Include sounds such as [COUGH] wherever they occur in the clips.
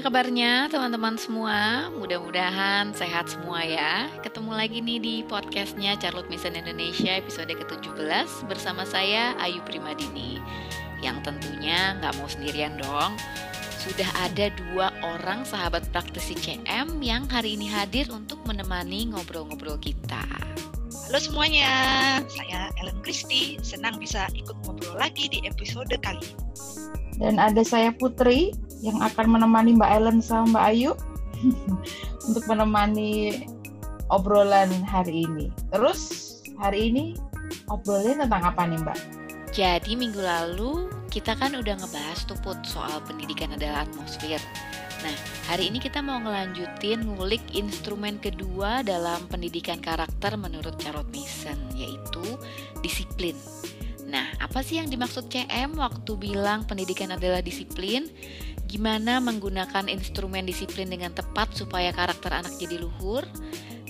Kabarnya teman-teman semua? Mudah-mudahan sehat semua ya. Ketemu lagi nih di podcastnya Charlotte Mason Indonesia episode ke-17 bersama saya Ayu Primadini. Yang tentunya nggak mau sendirian dong. Sudah ada dua orang sahabat praktisi CM yang hari ini hadir untuk menemani ngobrol-ngobrol kita. Halo semuanya, saya Ellen Christie. Senang bisa ikut ngobrol lagi di episode kali ini. Dan ada saya Putri, yang akan menemani Mbak Ellen sama Mbak Ayu [LAUGHS] untuk menemani obrolan hari ini. Terus hari ini obrolnya tentang apa nih Mbak? Jadi minggu lalu kita kan udah ngebahas tuh Put soal pendidikan adalah atmosfer. Nah, hari ini kita mau ngelanjutin ngulik instrumen kedua dalam pendidikan karakter menurut Charlotte Mason, yaitu disiplin. Nah, apa sih yang dimaksud CM waktu bilang pendidikan adalah disiplin? Gimana menggunakan instrumen disiplin dengan tepat supaya karakter anak jadi luhur?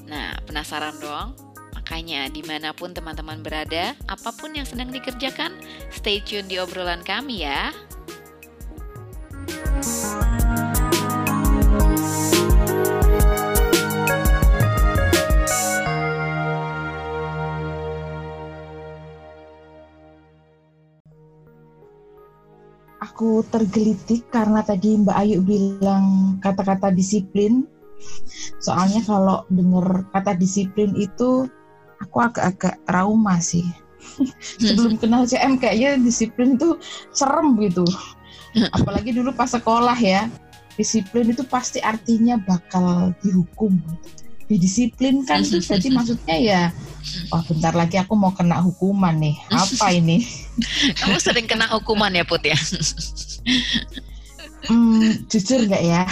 Nah, penasaran dong? Makanya di mana pun teman-teman berada, apa pun yang sedang dikerjakan, stay tune di obrolan kami ya. Aku tergelitik karena tadi Mbak Ayu bilang kata-kata disiplin. Soalnya kalau dengar kata disiplin itu aku agak-agak trauma sih. [LAUGHS] Sebelum kenal CM kayaknya disiplin itu serem gitu. Apalagi dulu pas sekolah ya. Disiplin itu pasti artinya bakal dihukum. Didisiplinkan itu berarti [LAUGHS] maksudnya ya Wah bentar lagi aku mau kena hukuman nih. Apa [LAUGHS] ini? Kamu sering kena hukuman ya Put ya? [LAUGHS] Hmm, jujur nggak ya?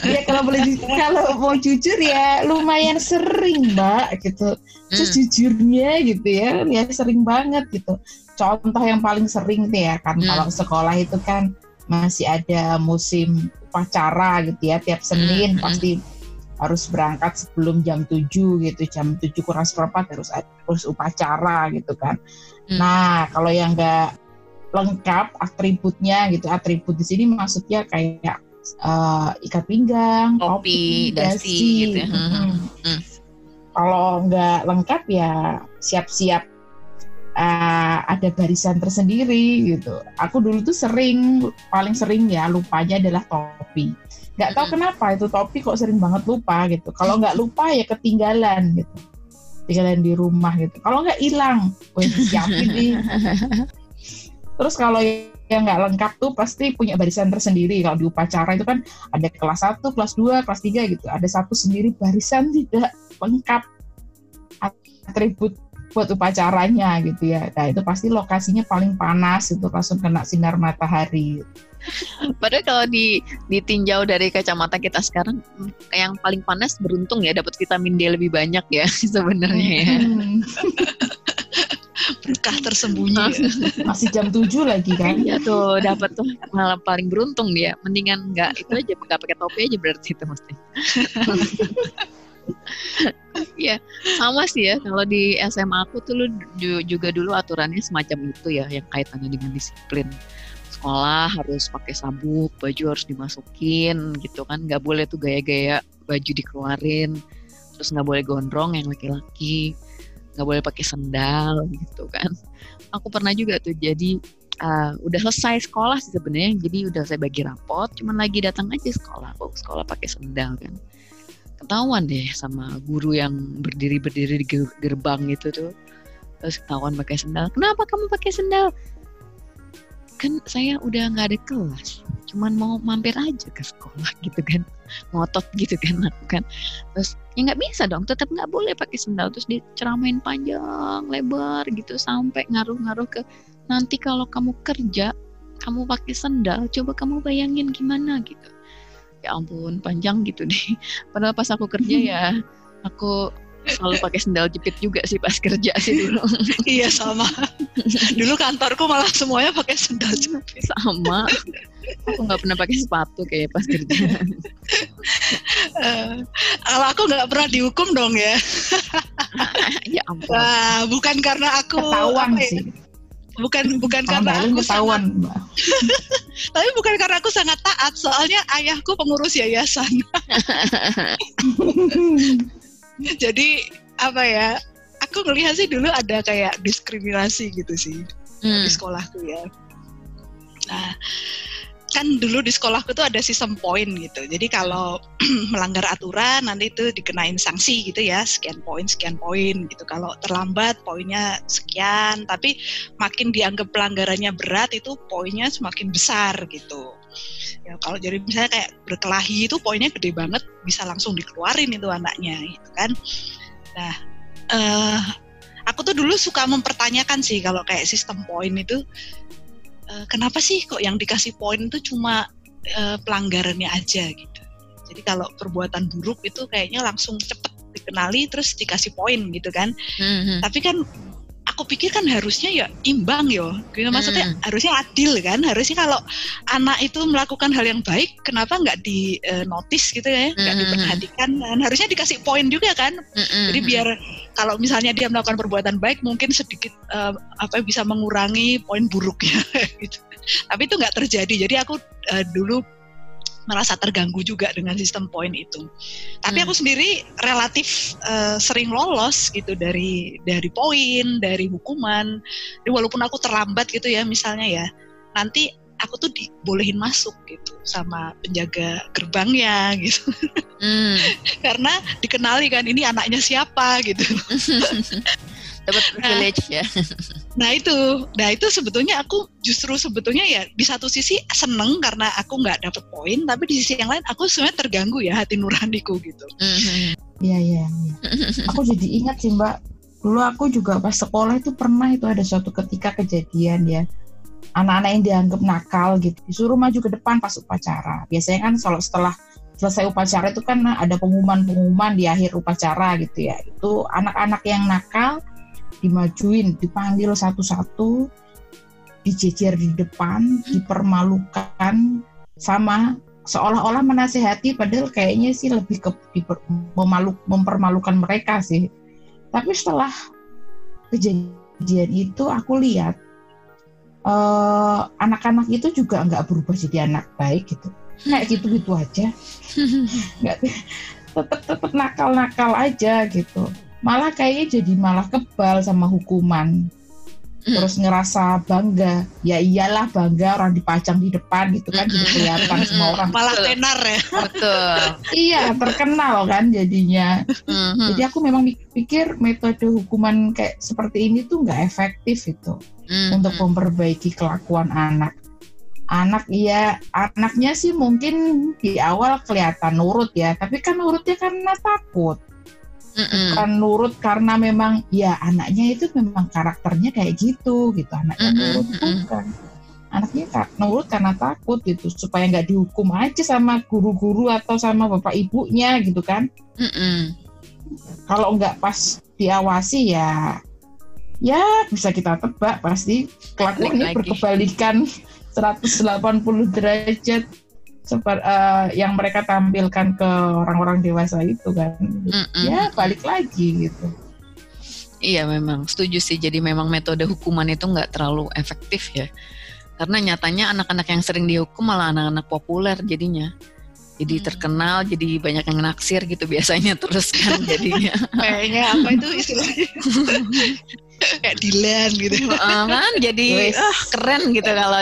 ya kalau boleh kalau mau jujur ya lumayan sering mbak gitu. Terus hmm. jujurnya gitu ya, ya sering banget gitu. Contoh yang paling sering tuh ya kan hmm. kalau sekolah itu kan masih ada musim upacara gitu ya tiap Senin hmm. pasti harus berangkat sebelum jam 7 gitu jam 7 kurang seperempat harus harus upacara gitu kan hmm. nah kalau yang enggak lengkap atributnya gitu atribut di sini maksudnya kayak uh, ikat pinggang topi dasi gitu ya. hmm. Hmm. hmm. kalau nggak lengkap ya siap-siap uh, ada barisan tersendiri gitu. Aku dulu tuh sering, paling sering ya lupanya adalah topi nggak tahu kenapa itu topi kok sering banget lupa gitu. Kalau nggak lupa ya ketinggalan gitu. Tinggalan di rumah gitu. Kalau nggak hilang gue siapin nih. [LAUGHS] Terus kalau yang nggak lengkap tuh pasti punya barisan tersendiri. Kalau di upacara itu kan ada kelas 1, kelas 2, kelas 3 gitu. Ada satu sendiri barisan tidak lengkap atribut buat upacaranya gitu ya. Nah itu pasti lokasinya paling panas itu langsung kena sinar matahari. [LAUGHS] Padahal kalau di ditinjau dari kacamata kita sekarang, yang paling panas beruntung ya dapat vitamin D lebih banyak ya [LAUGHS] sebenarnya ya. Hmm. Berkah tersembunyi. Ya. [LAUGHS] Masih jam 7 lagi kan? Iya tuh, dapat tuh malah paling beruntung dia. Mendingan nggak itu aja nggak pakai topi aja berarti itu mesti. Iya, sama sih ya. Kalau di SMA aku tuh lu juga dulu aturannya semacam itu ya, yang kaitannya dengan disiplin sekolah harus pakai sabuk, baju harus dimasukin gitu kan, nggak boleh tuh gaya-gaya baju dikeluarin, terus nggak boleh gondrong yang laki-laki, nggak boleh pakai sendal gitu kan. Aku pernah juga tuh jadi uh, udah selesai sekolah sih sebenarnya, jadi udah saya bagi rapot, cuman lagi datang aja sekolah, bawa sekolah pakai sendal kan. Ketahuan deh sama guru yang berdiri-berdiri di gerbang itu tuh terus ketahuan pakai sendal. Kenapa kamu pakai sendal? Kan saya udah nggak ada kelas cuman mau mampir aja ke sekolah [LAUGHS] gitu kan ngotot gitu kan aku kan. Terus ya nggak bisa dong tetap nggak boleh pakai sendal terus diceramain panjang lebar gitu sampai ngaruh-ngaruh ke nanti kalau kamu kerja kamu pakai sendal coba kamu bayangin gimana gitu. Ya ampun panjang gitu [LAUGHS] deh. Padahal pas aku kerja ya [LAUGHS] aku selalu pakai sendal jepit juga sih pas kerja sih dulu. [LAUGHS] iya sama. Dulu kantorku malah semuanya pakai sendal jepit. Sama. Aku nggak pernah pakai sepatu kayak pas kerja. uh, kalau aku nggak pernah dihukum dong ya. [LAUGHS] ya ampun. Uh, bukan karena aku ketahuan ya? sih. bukan bukan karena aku ketahuan, sangat, Mbak. [LAUGHS] tapi bukan karena aku sangat taat soalnya ayahku pengurus yayasan jadi apa ya aku ngelihat sih dulu ada kayak diskriminasi gitu sih Hmm. di sekolahku ya. Nah kan dulu di sekolahku tuh ada sistem poin gitu. Jadi kalau [CLEARS THROAT] melanggar aturan nanti itu dikenain sanksi gitu ya sekian poin sekian poin gitu. Kalau terlambat poinnya sekian. Tapi makin dianggap pelanggarannya berat itu poinnya semakin besar gitu ya kalau jadi misalnya kayak berkelahi itu poinnya gede banget bisa langsung dikeluarin itu anaknya gitu kan. Nah eh aku tuh dulu suka mempertanyakan sih kalau kayak sistem poin itu eh, kenapa sih kok yang dikasih poin itu cuma eh, pelanggarannya aja gitu. Jadi kalau perbuatan buruk itu kayaknya langsung cepet dikenali terus dikasih poin gitu kan. Hmm. tapi kan aku pikir kan harusnya ya imbang yo. Gitu maksudnya Hmm. harusnya adil kan? Harusnya kalau anak itu melakukan hal yang baik kenapa nggak di eh, notice gitu ya? Nggak Hmm. diperhatikan dan harusnya dikasih poin juga kan? Hmm. jadi biar kalau misalnya dia melakukan perbuatan baik mungkin sedikit eh, apa bisa mengurangi poin buruknya [LAUGHS] gitu. Tapi itu nggak terjadi. Jadi aku eh, dulu merasa terganggu juga dengan sistem poin itu. Tapi Hmm. aku sendiri relatif eh, sering lolos gitu dari dari poin, dari hukuman. Jadi walaupun aku terlambat gitu ya misalnya ya, nanti aku tuh dibolehin masuk gitu sama penjaga gerbangnya gitu. Hmm. [LAUGHS] Karena dikenali kan ini anaknya siapa gitu. [LAUGHS] Dapat privilege ya. [LAUGHS] Nah itu, nah itu sebetulnya aku justru sebetulnya ya di satu sisi seneng karena aku nggak dapet poin, tapi di sisi yang lain aku sebenarnya terganggu ya hati nuraniku gitu. Hmm. Iya, iya, iya. Aku jadi ingat sih Mbak, dulu aku juga pas sekolah itu pernah itu ada suatu ketika kejadian ya. Anak-anak yang dianggap nakal gitu, disuruh maju ke depan pas upacara. Biasanya kan kalau setelah selesai upacara itu kan ada pengumuman-pengumuman di akhir upacara gitu ya. Itu anak-anak yang nakal dimajuin, dipanggil satu-satu, dijejer di depan, dipermalukan sama seolah-olah menasehati padahal kayaknya sih lebih ke diper- memalu, mempermalukan mereka sih. Tapi setelah kejadian itu aku lihat eh, anak-anak itu juga nggak berubah jadi anak baik gitu. Kayak gitu-gitu aja. [LAUGHS] Nggak tetap tetap nakal-nakal aja gitu. Malah kayaknya jadi malah kebal sama hukuman. Terus ngerasa bangga. Ya iyalah bangga orang dipajang di depan gitu kan jadi kelihatan [LAUGHS] semua orang. Malah tenar ya. Betul. [LAUGHS] iya terkenal kan jadinya. Hmm. jadi aku memang pikir metode hukuman kayak seperti ini tuh nggak efektif itu Hmm. untuk memperbaiki kelakuan anak. Anak iya anaknya sih mungkin di awal kelihatan nurut ya tapi kan nurutnya karena takut Kan nurut karena memang ya anaknya itu memang karakternya kayak gitu gitu. Anaknya Mm-mm, nurut mm-mm. bukan. Anaknya ka- nurut karena takut gitu supaya nggak dihukum aja sama guru-guru atau sama bapak ibunya gitu kan. Hmm. kalau nggak pas diawasi ya ya bisa kita tebak pasti. Kelakuannya berkebalikan 180 derajat seperti yang mereka tampilkan ke orang-orang dewasa itu kan Mm-mm. ya balik lagi gitu Iya memang setuju sih. Jadi memang metode hukuman itu nggak terlalu efektif ya. Karena nyatanya anak-anak yang sering dihukum malah anak-anak populer jadinya. Jadi Hmm. terkenal, jadi banyak yang naksir gitu biasanya terus kan [LAUGHS] jadinya. Kayaknya apa itu istilahnya? [LAUGHS] Kayak Dilan gitu. Heeh, kan? Jadi ah, keren gitu kalau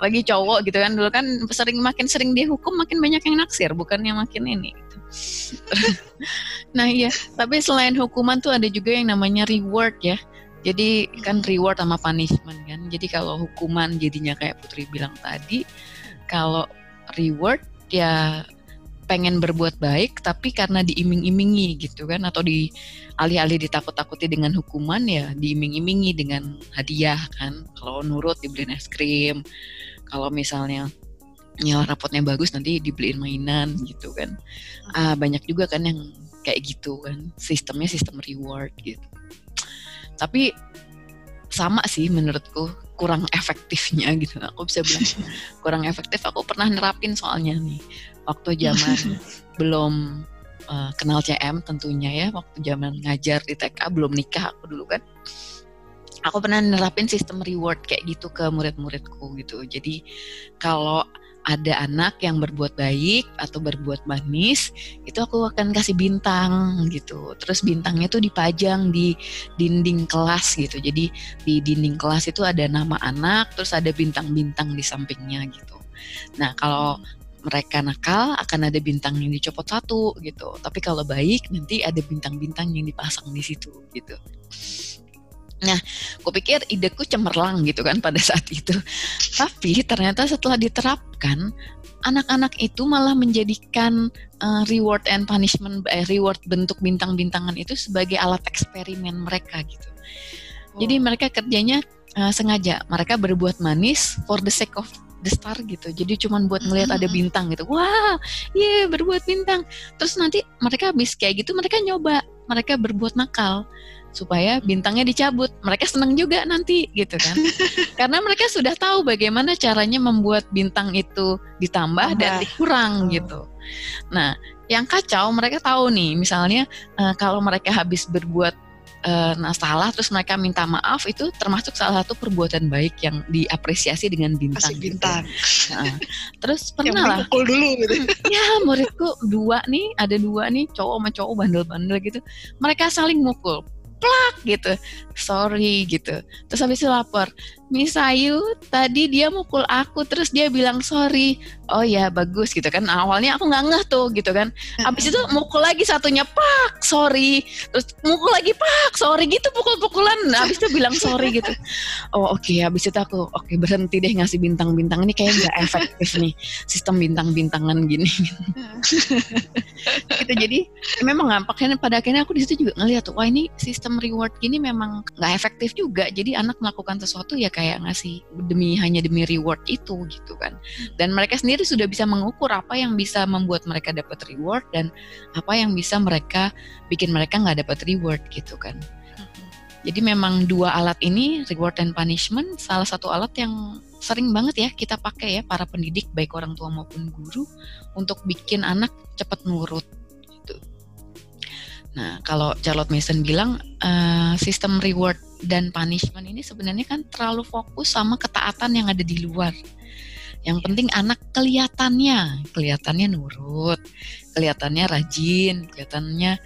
lagi cowok gitu kan. Dulu kan sering makin sering dihukum makin banyak yang naksir. Bukannya makin ini gitu. [LAUGHS] nah iya. Tapi selain hukuman tuh ada juga yang namanya reward ya. Jadi kan reward sama punishment kan. Jadi kalau hukuman jadinya kayak Putri bilang tadi kalau reward ya pengen berbuat baik tapi karena diiming-imingi gitu kan atau di alih-alih ditakut-takuti dengan hukuman ya diiming-imingi dengan hadiah kan. Kalau nurut dibeliin es krim kalau misalnya nilai rapotnya bagus nanti dibeliin mainan gitu kan. Ah, banyak juga kan yang kayak gitu kan sistemnya sistem reward gitu. Tapi sama sih menurutku kurang efektifnya gitu. Aku bisa bilang [LAUGHS] kurang efektif aku pernah nerapin soalnya nih waktu zaman [LAUGHS] belum uh, kenal CM tentunya ya waktu zaman ngajar di TK belum nikah aku dulu kan aku pernah nerapin sistem reward kayak gitu ke murid-muridku gitu. Jadi kalau ada anak yang berbuat baik atau berbuat manis, itu aku akan kasih bintang gitu. Terus bintangnya tuh dipajang di dinding kelas gitu. Jadi di dinding kelas itu ada nama anak, terus ada bintang-bintang di sampingnya gitu. Nah kalau mereka nakal akan ada bintang yang dicopot satu gitu. Tapi kalau baik nanti ada bintang-bintang yang dipasang di situ gitu. Nah, gue pikir ideku cemerlang gitu kan pada saat itu. Tapi ternyata setelah diterapkan, anak-anak itu malah menjadikan uh, reward and punishment, eh, reward bentuk bintang-bintangan itu sebagai alat eksperimen mereka gitu. Oh. Jadi mereka kerjanya uh, sengaja, mereka berbuat manis for the sake of the star gitu. Jadi cuma buat ngelihat ada bintang gitu. Wah, iya yeah, berbuat bintang. Terus nanti mereka habis kayak gitu, mereka nyoba, mereka berbuat nakal supaya bintangnya dicabut. Mereka senang juga nanti gitu kan. [LAUGHS] Karena mereka sudah tahu bagaimana caranya membuat bintang itu ditambah Tambah. dan dikurang oh. gitu. Nah, yang kacau mereka tahu nih, misalnya uh, kalau mereka habis berbuat uh, nah salah terus mereka minta maaf itu termasuk salah satu perbuatan baik yang diapresiasi dengan bintang. Kasih bintang. Gitu. Nah, terus [LAUGHS] pernah lah. Pukul dulu gitu. [LAUGHS] ya muridku dua nih ada dua nih cowok sama cowok bandel-bandel gitu. Mereka saling mukul plak gitu sorry gitu terus habis itu lapor Miss Ayu tadi dia mukul aku terus dia bilang sorry. Oh ya bagus gitu kan. Awalnya aku nggak ngeh tuh gitu kan. Habis itu mukul lagi satunya pak sorry. Terus mukul lagi pak sorry gitu pukul-pukulan. Habis itu bilang sorry gitu. Oh oke. Okay. habis itu aku oke okay, berhenti deh ngasih bintang-bintang. Ini kayak nggak efektif nih sistem bintang-bintangan gini. [LAUGHS] Gitu jadi memang ngampaknya pada akhirnya aku di situ juga ngeliat tuh wah ini sistem reward gini memang nggak efektif juga. Jadi anak melakukan sesuatu ya kayak ngasih demi hanya demi reward itu gitu kan. Dan mereka sendiri sudah bisa mengukur apa yang bisa membuat mereka dapat reward dan apa yang bisa mereka bikin mereka nggak dapat reward gitu kan. Jadi memang dua alat ini reward and punishment salah satu alat yang sering banget ya kita pakai ya para pendidik baik orang tua maupun guru untuk bikin anak cepat nurut gitu. Nah, kalau Charlotte Mason bilang uh, sistem reward dan punishment ini sebenarnya kan terlalu fokus sama ketaatan yang ada di luar. Yang penting anak kelihatannya, kelihatannya nurut, kelihatannya rajin, kelihatannya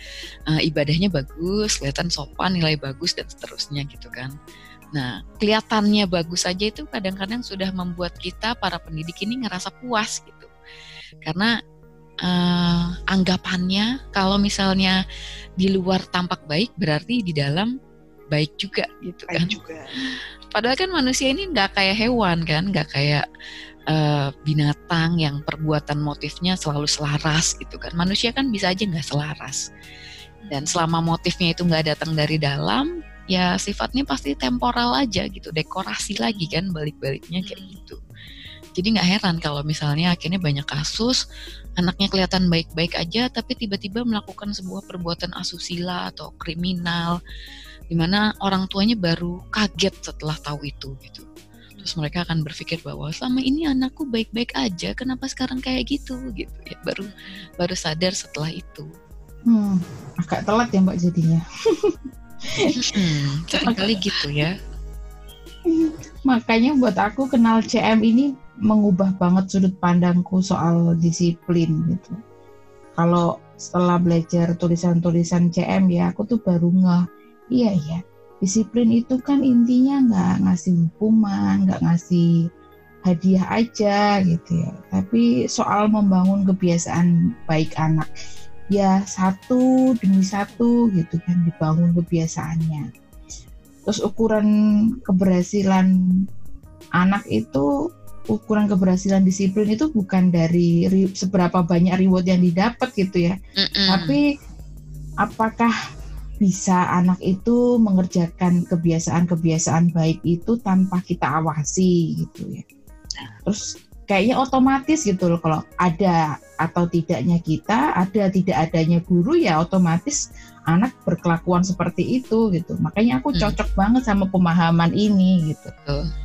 uh, ibadahnya bagus, kelihatan sopan, nilai bagus dan seterusnya gitu kan. Nah, kelihatannya bagus saja itu kadang-kadang sudah membuat kita para pendidik ini ngerasa puas gitu. Karena uh, anggapannya kalau misalnya di luar tampak baik berarti di dalam baik juga gitu kan. juga. [LAUGHS] Padahal kan manusia ini nggak kayak hewan kan, nggak kayak uh, binatang yang perbuatan motifnya selalu selaras gitu kan. Manusia kan bisa aja nggak selaras. Dan selama motifnya itu nggak datang dari dalam, ya sifatnya pasti temporal aja gitu, dekorasi lagi kan balik-baliknya kayak hmm. gitu. Jadi nggak heran kalau misalnya akhirnya banyak kasus anaknya kelihatan baik-baik aja tapi tiba-tiba melakukan sebuah perbuatan asusila atau kriminal di mana orang tuanya baru kaget setelah tahu itu gitu. Terus mereka akan berpikir bahwa selama ini anakku baik-baik aja kenapa sekarang kayak gitu gitu. Ya baru baru sadar setelah itu. Hmm, agak telat ya mbak jadinya. Hmm, kali gitu ya. Makanya buat aku kenal CM ini mengubah banget sudut pandangku soal disiplin gitu. Kalau setelah belajar tulisan-tulisan CM ya aku tuh baru nggak Iya iya, disiplin itu kan intinya nggak ngasih hukuman, nggak ngasih hadiah aja gitu ya. Tapi soal membangun kebiasaan baik anak, ya satu demi satu gitu kan dibangun kebiasaannya. Terus ukuran keberhasilan anak itu ukuran keberhasilan disiplin itu bukan dari seberapa banyak reward yang didapat gitu ya, mm -mm. tapi apakah bisa anak itu mengerjakan kebiasaan-kebiasaan baik itu tanpa kita awasi gitu ya. Terus kayaknya otomatis gitu loh kalau ada atau tidaknya kita, ada tidak adanya guru ya otomatis anak berkelakuan seperti itu gitu. Makanya aku hmm. cocok hmm. banget sama pemahaman ini gitu. Uh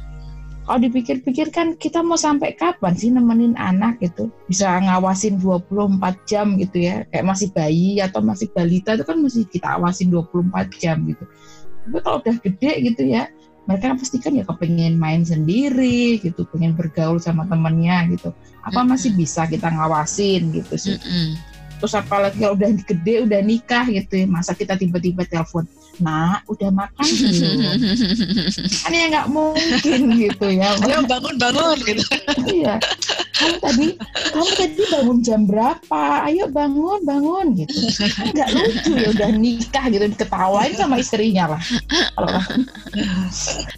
kalau dipikir-pikir kan kita mau sampai kapan sih nemenin anak gitu? Bisa ngawasin 24 jam gitu ya. Kayak masih bayi atau masih balita itu kan mesti kita awasin 24 jam gitu. Tapi kalau udah gede gitu ya mereka pasti kan ya kepengen main sendiri gitu pengen bergaul sama temennya gitu. Apa masih bisa kita ngawasin gitu sih? Terus apalagi kalau udah gede udah nikah gitu ya masa kita tiba-tiba telepon nah udah makan belum? [LAUGHS] Kan ya nggak mungkin gitu ya. [LAUGHS] Ayo bangun bangun gitu. Iya. Kamu tadi kamu tadi bangun jam berapa? Ayo bangun bangun gitu. Nggak lucu ya udah nikah gitu diketawain sama istrinya lah.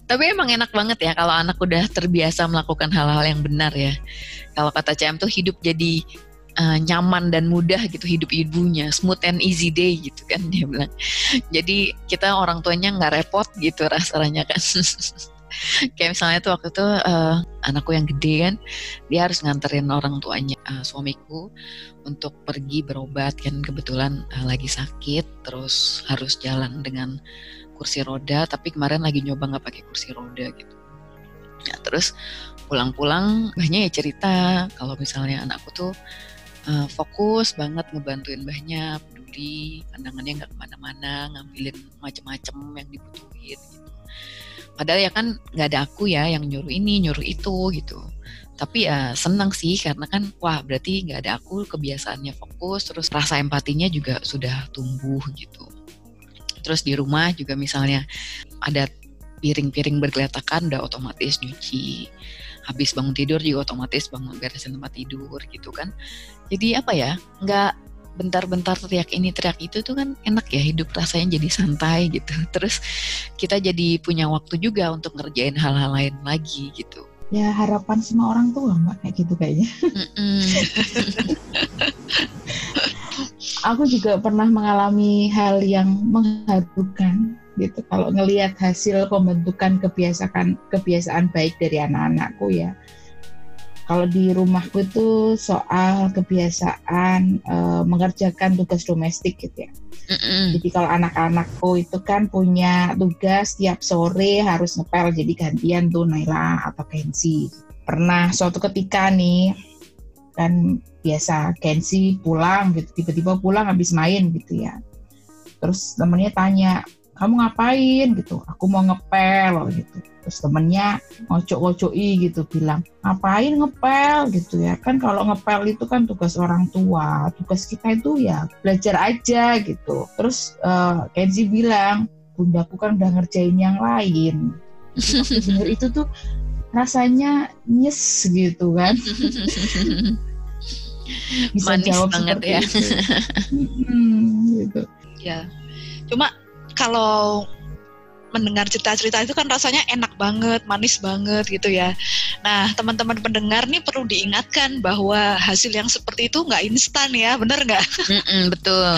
Tapi emang enak banget ya kalau anak udah terbiasa melakukan hal-hal yang benar ya. Kalau kata CM tuh hidup jadi uh, nyaman dan mudah gitu hidup ibunya, smooth and easy day gitu kan [LAUGHS] dia bilang. Jadi kita orang tuanya nggak repot gitu rasanya kan. [LAUGHS] Kayak misalnya tuh waktu itu uh, anakku yang gede kan, dia harus nganterin orang tuanya uh, suamiku untuk pergi berobat kan kebetulan uh, lagi sakit, terus harus jalan dengan kursi roda, tapi kemarin lagi nyoba nggak pakai kursi roda gitu. Ya, terus pulang-pulang banyak ya cerita kalau misalnya anakku tuh uh, fokus banget ngebantuin mbahnya, peduli, pandangannya nggak ke mana-mana, ngambilin macem-macem yang dibutuhin gitu. Padahal ya kan nggak ada aku ya yang nyuruh ini, nyuruh itu gitu. Tapi ya senang sih karena kan wah berarti nggak ada aku kebiasaannya fokus, terus rasa empatinya juga sudah tumbuh gitu. Terus di rumah juga misalnya ada piring-piring bergeletakan udah otomatis nyuci habis bangun tidur juga otomatis bangun beresin tempat tidur gitu kan. Jadi apa ya nggak bentar-bentar teriak ini teriak itu tuh kan enak ya hidup rasanya jadi santai gitu. [LAUGHS] Terus kita jadi punya waktu juga untuk ngerjain hal-hal lain lagi gitu. Ya harapan semua orang tua mbak kayak gitu kayaknya. [LAUGHS] [LAUGHS] Aku juga pernah mengalami hal yang mengharukan gitu kalau ngelihat hasil pembentukan kebiasaan kebiasaan baik dari anak-anakku ya kalau di rumahku itu soal kebiasaan uh, mengerjakan tugas domestik gitu ya. Mm-mm. Jadi kalau anak-anakku itu kan punya tugas tiap sore harus ngepel jadi gantian tuh Naila atau Kenzi. Pernah suatu ketika nih kan biasa Kenzi pulang gitu tiba-tiba pulang habis main gitu ya. Terus temennya tanya, "Kamu ngapain?" gitu. "Aku mau ngepel." gitu. Terus temennya ngocok-ngocoki gitu bilang ngapain ngepel? gitu ya. Kan kalau ngepel itu kan tugas orang tua tugas kita itu ya belajar aja gitu. Terus uh, Kenzi bilang bundaku kan udah ngerjain yang lain. Denger itu tuh rasanya nyes gitu kan. Bisa Manis jawab banget ya. itu. hmm, gitu. Ya. Cuma kalau mendengar cerita-cerita itu kan rasanya enak banget, manis banget gitu ya. Nah, teman-teman pendengar nih perlu diingatkan bahwa hasil yang seperti itu nggak instan ya, bener nggak? [LAUGHS] betul.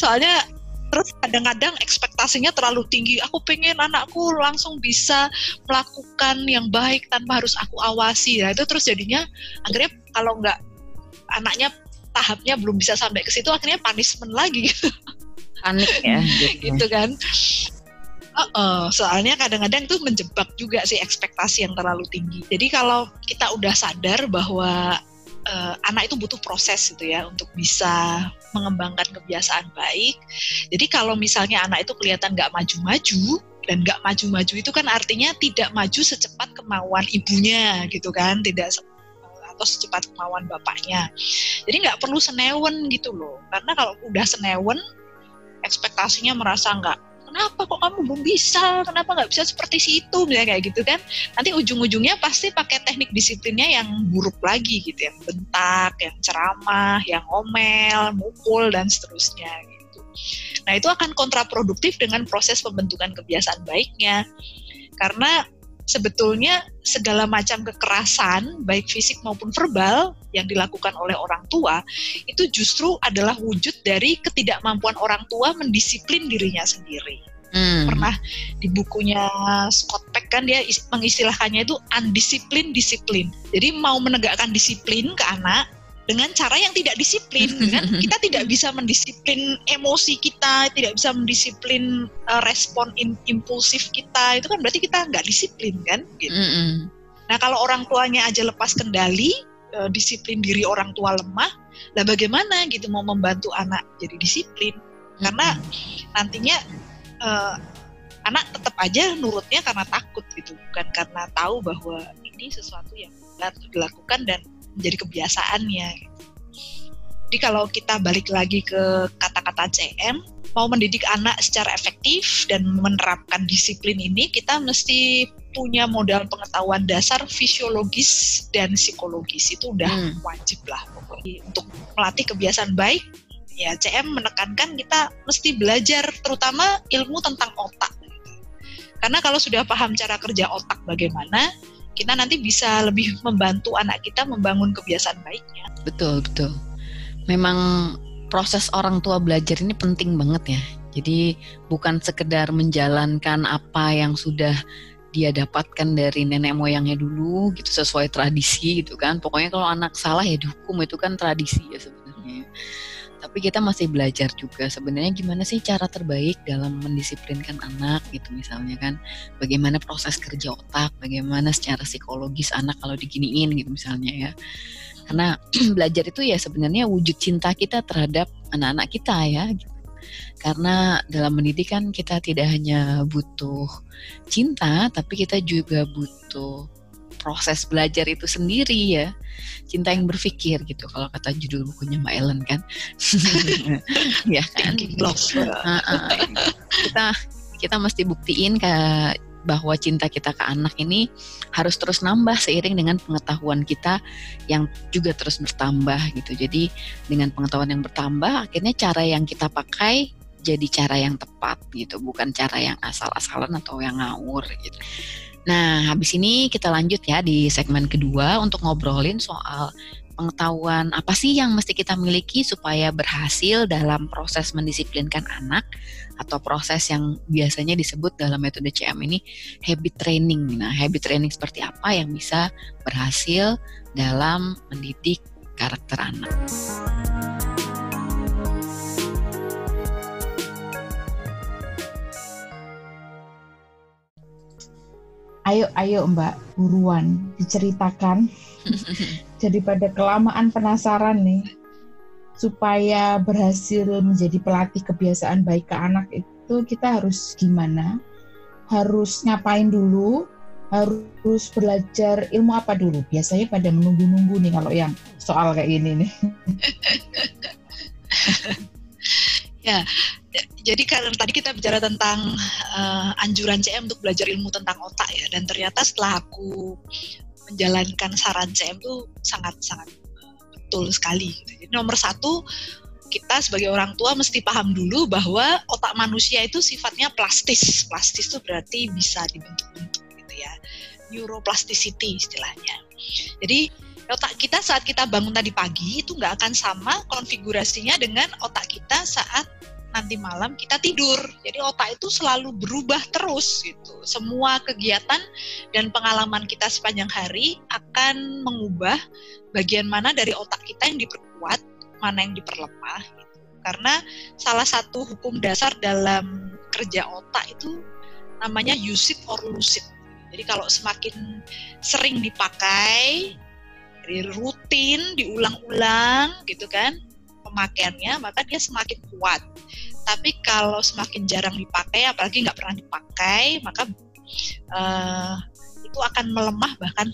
Soalnya terus kadang-kadang ekspektasinya terlalu tinggi. Aku pengen anakku langsung bisa melakukan yang baik tanpa harus aku awasi. Nah, itu terus jadinya akhirnya kalau nggak anaknya tahapnya belum bisa sampai ke situ akhirnya punishment lagi [LAUGHS] panik ya gitu kan Uh, uh, soalnya kadang-kadang tuh menjebak juga sih ekspektasi yang terlalu tinggi. Jadi kalau kita udah sadar bahwa uh, anak itu butuh proses gitu ya untuk bisa mengembangkan kebiasaan baik. Jadi kalau misalnya anak itu kelihatan nggak maju-maju dan nggak maju-maju itu kan artinya tidak maju secepat kemauan ibunya gitu kan, tidak atau secepat kemauan bapaknya. Jadi nggak perlu senewen gitu loh, karena kalau udah senewen ekspektasinya merasa nggak kenapa kok kamu belum bisa? Kenapa nggak bisa seperti situ? Misalnya kayak gitu kan. Nanti ujung-ujungnya pasti pakai teknik disiplinnya yang buruk lagi gitu yang bentak yang ceramah yang omel mukul dan seterusnya gitu. Nah itu akan kontraproduktif dengan proses pembentukan kebiasaan baiknya. Karena sebetulnya segala macam kekerasan baik fisik maupun verbal yang dilakukan oleh orang tua itu justru adalah wujud dari ketidakmampuan orang tua mendisiplin dirinya sendiri. Hmm. Pernah di bukunya Scott Peck kan dia mengistilahkannya itu undisciplined disiplin. Jadi mau menegakkan disiplin ke anak dengan cara yang tidak disiplin [LAUGHS] kan kita tidak bisa mendisiplin emosi kita tidak bisa mendisiplin uh, respon in, impulsif kita itu kan berarti kita nggak disiplin kan gitu mm -hmm. nah kalau orang tuanya aja lepas kendali uh, disiplin diri orang tua lemah lah bagaimana gitu mau membantu anak jadi disiplin karena nantinya uh, anak tetap aja nurutnya karena takut gitu bukan karena tahu bahwa ini sesuatu yang benar dilakukan dan menjadi kebiasaannya gitu. jadi kalau kita balik lagi ke kata-kata CM mau mendidik anak secara efektif dan menerapkan disiplin ini kita mesti punya modal pengetahuan dasar fisiologis dan psikologis. Itu udah hmm. wajib lah pokoknya. Untuk melatih kebiasaan baik ya CM menekankan kita mesti belajar terutama ilmu tentang otak. Karena kalau sudah paham cara kerja otak bagaimana kita nanti bisa lebih membantu anak kita membangun kebiasaan baiknya. Betul betul. Memang proses orang tua belajar ini penting banget ya. Jadi bukan sekedar menjalankan apa yang sudah dia dapatkan dari nenek moyangnya dulu gitu sesuai tradisi gitu kan. Pokoknya kalau anak salah ya dihukum itu kan tradisi ya sebenarnya. Tapi kita masih belajar juga sebenarnya gimana sih cara terbaik dalam mendisiplinkan anak gitu misalnya kan. Bagaimana proses kerja otak, bagaimana secara psikologis anak kalau diginiin gitu misalnya ya karena [CLEARS THROAT] belajar itu ya sebenarnya wujud cinta kita terhadap anak-anak kita ya gitu. karena dalam mendidik kan kita tidak hanya butuh cinta tapi kita juga butuh proses belajar itu sendiri ya. Cinta yang berpikir gitu. Kalau kata judul bukunya Mbak Ellen kan. [LAUGHS] Ya kan? Kita kita mesti buktiin ke bahwa cinta kita ke anak ini harus terus nambah seiring dengan pengetahuan kita yang juga terus bertambah gitu. Jadi dengan pengetahuan yang bertambah akhirnya cara yang kita pakai jadi cara yang tepat gitu, bukan cara yang asal-asalan atau yang ngawur gitu. Nah, habis ini kita lanjut ya di segmen kedua untuk ngobrolin soal pengetahuan apa sih yang mesti kita miliki supaya berhasil dalam proses mendisiplinkan anak atau proses yang biasanya disebut dalam metode CM ini habit training. Nah, habit training seperti apa yang bisa berhasil dalam mendidik karakter anak? Ayo, ayo Mbak, buruan diceritakan. [LAUGHS] Jadi pada kelamaan penasaran nih, supaya berhasil menjadi pelatih kebiasaan baik ke anak itu kita harus gimana? Harus ngapain dulu? Harus belajar ilmu apa dulu? Biasanya pada menunggu-nunggu nih kalau yang soal kayak gini nih. [LAUGHS] ya, jadi karena tadi kita bicara tentang uh, anjuran CM untuk belajar ilmu tentang otak ya, dan ternyata setelah aku menjalankan saran CM itu sangat sangat uh, betul sekali. Jadi nomor satu kita sebagai orang tua mesti paham dulu bahwa otak manusia itu sifatnya plastis. Plastis itu berarti bisa dibentuk-bentuk gitu ya. Neuroplasticity istilahnya. Jadi otak kita saat kita bangun tadi pagi itu nggak akan sama konfigurasinya dengan otak kita saat nanti malam kita tidur. Jadi otak itu selalu berubah terus gitu. Semua kegiatan dan pengalaman kita sepanjang hari akan mengubah bagian mana dari otak kita yang diperkuat, mana yang diperlemah gitu. Karena salah satu hukum dasar dalam kerja otak itu namanya use it or lose it. Jadi kalau semakin sering dipakai, rutin, diulang-ulang gitu kan, pemakaiannya maka dia semakin kuat. Tapi kalau semakin jarang dipakai apalagi nggak pernah dipakai maka uh, itu akan melemah bahkan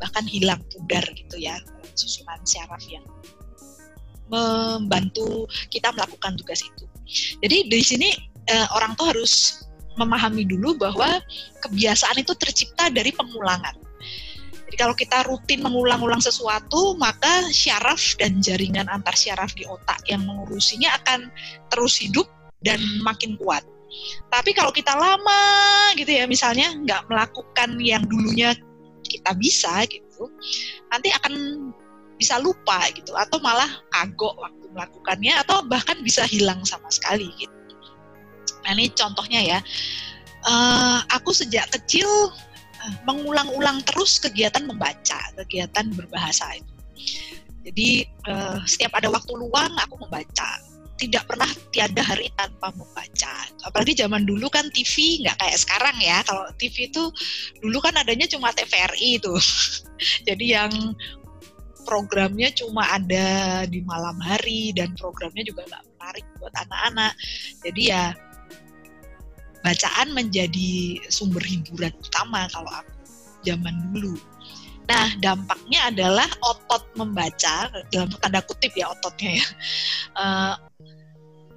bahkan hilang pudar gitu ya susunan syaraf yang membantu kita melakukan tugas itu. Jadi di sini uh, orang tuh harus memahami dulu bahwa kebiasaan itu tercipta dari pengulangan jadi kalau kita rutin mengulang-ulang sesuatu, maka syaraf dan jaringan antar syaraf di otak yang mengurusinya akan terus hidup dan makin kuat. Tapi kalau kita lama gitu ya, misalnya nggak melakukan yang dulunya kita bisa gitu, nanti akan bisa lupa gitu, atau malah kagok waktu melakukannya, atau bahkan bisa hilang sama sekali gitu. Nah ini contohnya ya, uh, aku sejak kecil mengulang-ulang terus kegiatan membaca, kegiatan berbahasa itu. Jadi uh, setiap ada waktu luang aku membaca. Tidak pernah tiada hari tanpa membaca. Apalagi zaman dulu kan TV nggak kayak sekarang ya. Kalau TV itu dulu kan adanya cuma TVRI itu. [LAUGHS] Jadi yang programnya cuma ada di malam hari dan programnya juga nggak menarik buat anak-anak. Jadi ya bacaan menjadi sumber hiburan utama kalau aku zaman dulu. Nah, dampaknya adalah otot membaca dalam tanda kutip ya ototnya ya. Uh,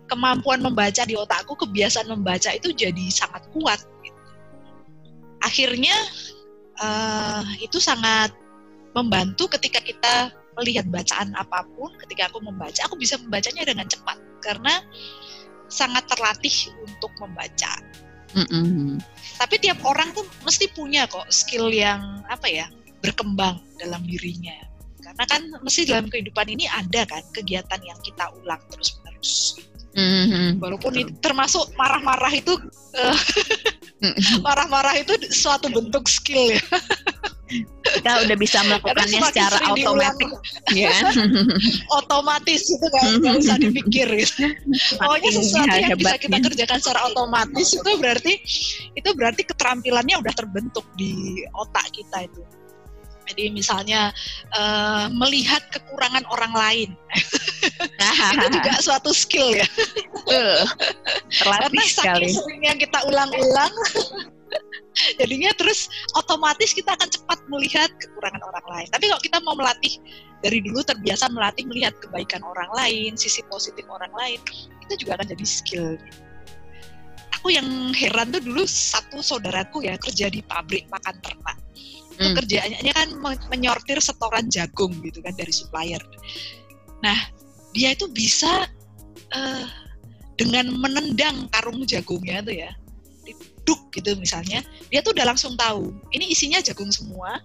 kemampuan membaca di otakku, kebiasaan membaca itu jadi sangat kuat. Gitu. Akhirnya uh, itu sangat membantu ketika kita melihat bacaan apa pun. Ketika aku membaca, aku bisa membacanya dengan cepat karena sangat terlatih untuk membaca. Mm -hmm. Tapi tiap orang tuh mesti punya kok skill yang apa ya berkembang dalam dirinya. Karena kan mesti dalam kehidupan ini ada kan kegiatan yang kita ulang terus menerus. Mm-hmm. Walaupun itu, termasuk marah-marah itu [LAUGHS] uh, marah-marah itu suatu bentuk skill ya. [LAUGHS] kita udah bisa melakukannya secara [LAUGHS] otomatis ya otomatis itu kan nggak [LAUGHS] usah dipikir gitu. pokoknya sesuatu yang bisa kita kerjakan secara otomatis itu berarti itu berarti keterampilannya udah terbentuk di otak kita itu. Jadi misalnya uh, melihat kekurangan orang lain, [LAUGHS] itu juga suatu skill ya. Uh, Karena saking seringnya kita ulang-ulang, [LAUGHS] jadinya terus otomatis kita akan cepat melihat kekurangan orang lain. Tapi kalau kita mau melatih dari dulu terbiasa melatih melihat kebaikan orang lain, sisi positif orang lain, itu juga akan jadi skill. Aku yang heran tuh dulu satu saudaraku ya kerja di pabrik makan ternak itu hmm. kerjaannya kan menyortir setoran jagung gitu kan dari supplier. Nah, dia itu bisa uh, dengan menendang karung jagungnya tuh ya, duduk gitu misalnya, dia tuh udah langsung tahu ini isinya jagung semua,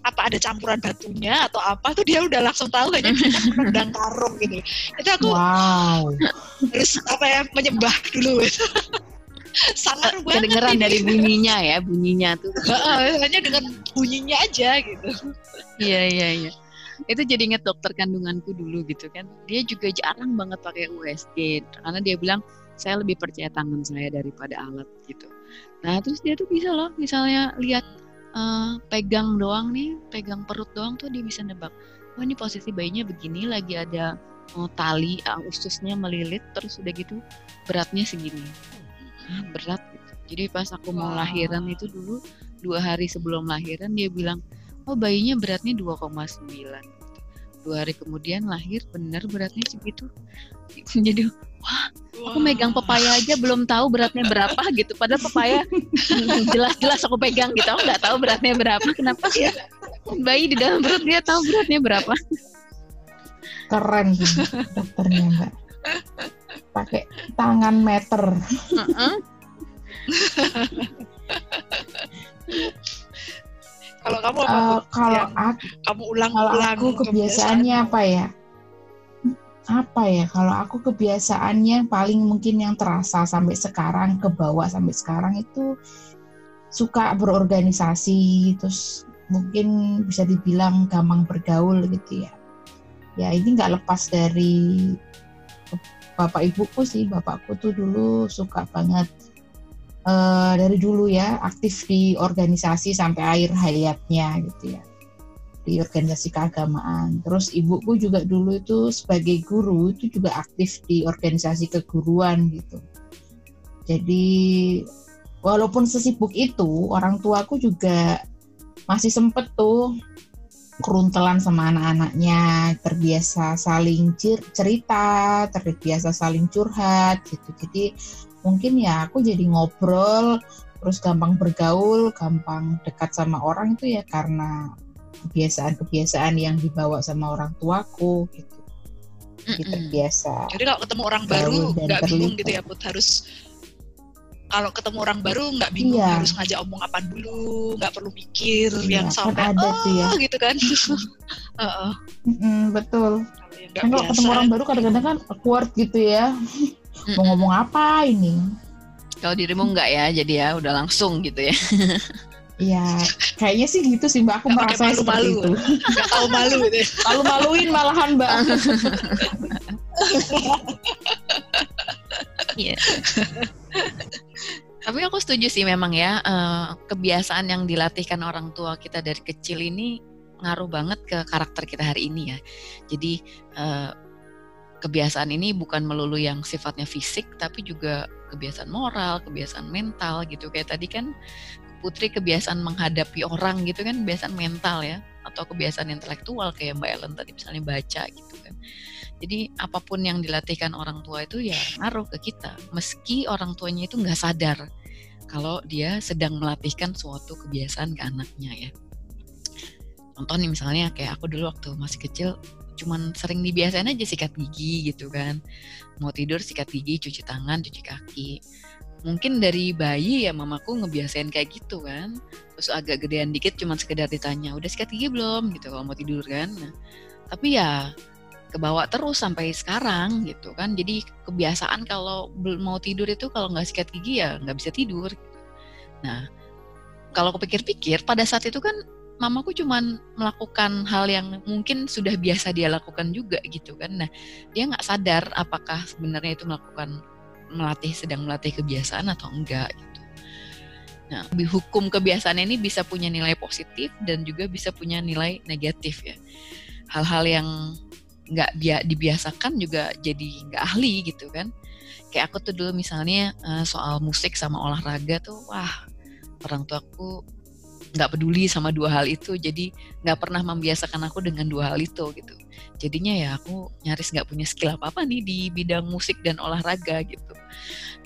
apa ada campuran batunya atau apa? Tuh dia udah langsung tahu hanya menendang [LAUGHS] karung gitu. Itu aku wow. harus apa ya menyembah dulu. [LAUGHS] sangat uh, kedengeran dari bunyinya ya bunyinya tuh. [LAUGHS] Hanya dengan bunyinya aja gitu. Iya iya iya. Itu jadi inget dokter kandunganku dulu gitu kan. Dia juga jarang banget pakai USG karena dia bilang saya lebih percaya tangan saya daripada alat gitu nah terus dia tuh bisa loh misalnya lihat uh, pegang doang nih pegang perut doang tuh dia bisa nebak oh ini posisi bayinya begini lagi ada oh, tali uh, ususnya melilit terus udah gitu beratnya segini berat gitu. Jadi pas aku mau wow. lahiran itu dulu dua hari sebelum lahiran dia bilang, oh bayinya beratnya 2,9. Dua hari kemudian lahir bener beratnya segitu. [LAUGHS] Jadi wah aku megang pepaya aja belum tahu beratnya berapa gitu. Padahal pepaya [LAUGHS] jelas-jelas aku pegang gitu. Aku nggak tahu beratnya berapa. Kenapa ya? Bayi di dalam perut dia tahu beratnya berapa. Keren sih dokternya mbak pakai tangan meter. [LAUGHS] kalau kamu apa? Uh, kalau aku, kamu ulang kalau ulang aku kebiasaannya kebiasaan. apa ya? Apa ya? Kalau aku kebiasaannya paling mungkin yang terasa sampai sekarang ke bawah sampai sekarang itu suka berorganisasi terus mungkin bisa dibilang gampang bergaul gitu ya. Ya ini nggak lepas dari bapak ibuku sih bapakku tuh dulu suka banget uh, dari dulu ya aktif di organisasi sampai akhir hayatnya gitu ya. Di organisasi keagamaan. Terus ibuku juga dulu itu sebagai guru itu juga aktif di organisasi keguruan gitu. Jadi walaupun sesibuk itu orang tuaku juga masih sempet tuh keruntelan sama anak-anaknya, terbiasa saling cerita, terbiasa saling curhat gitu. Jadi mungkin ya aku jadi ngobrol, terus gampang bergaul, gampang dekat sama orang itu ya karena kebiasaan-kebiasaan yang dibawa sama orang tuaku gitu. Jadi terbiasa. Jadi kalau ketemu orang baru nggak bingung gitu ya, Put harus kalau ketemu orang baru nggak bingung iya. harus ngajak omong apa dulu nggak perlu mikir iya, yang kan sampai ada oh, ya. gitu kan uh -uh. Mm, betul kan kalau ketemu orang baru kadang-kadang kan awkward gitu ya mm mau ngomong apa ini kalau dirimu nggak ya jadi ya udah langsung gitu ya Iya, kayaknya sih gitu sih Mbak. Aku merasa malu -malu. seperti itu. Gak tahu malu gitu. Ya. Malu-maluin malahan Mbak. Iya. Tapi aku setuju sih memang ya uh, kebiasaan yang dilatihkan orang tua kita dari kecil ini ngaruh banget ke karakter kita hari ini ya. Jadi uh, kebiasaan ini bukan melulu yang sifatnya fisik tapi juga kebiasaan moral, kebiasaan mental gitu. Kayak tadi kan Putri kebiasaan menghadapi orang gitu kan kebiasaan mental ya atau kebiasaan intelektual kayak Mbak Ellen tadi misalnya baca gitu kan. Jadi apa pun yang dilatihkan orang tua itu ya ngaruh ke kita meski orang tuanya itu nggak sadar kalau dia sedang melatihkan suatu kebiasaan ke anaknya ya. Contoh nih misalnya kayak aku dulu waktu masih kecil cuman sering dibiasain aja sikat gigi gitu kan. Mau tidur sikat gigi cuci tangan cuci kaki. Mungkin dari bayi ya mamaku ngebiasain kayak gitu kan. Terus agak gedean dikit cuman sekedar ditanya udah sikat gigi belum? gitu kalau mau tidur kan. Nah, tapi ya kebawa terus sampai sekarang gitu kan. Jadi kebiasaan kalau mau tidur itu kalau nggak sikat gigi ya nggak bisa tidur nah kalau kepikir-pikir pada saat itu kan mamaku cuman melakukan hal yang mungkin sudah biasa dia lakukan juga gitu kan. Nah, dia nggak sadar apakah sebenarnya itu melakukan melatih sedang melatih kebiasaan atau enggak gitu. Nah, hukum kebiasaan ini bisa punya nilai positif dan juga bisa punya nilai negatif ya. Hal-hal yang nggak dibiasakan juga jadi nggak ahli gitu kan. Kayak aku tuh dulu misalnya eh, soal musik sama olahraga tuh, wah orang tuaku nggak peduli sama dua hal itu jadi nggak pernah membiasakan aku dengan dua hal itu gitu jadinya ya aku nyaris nggak punya skill apa apa nih di bidang musik dan olahraga gitu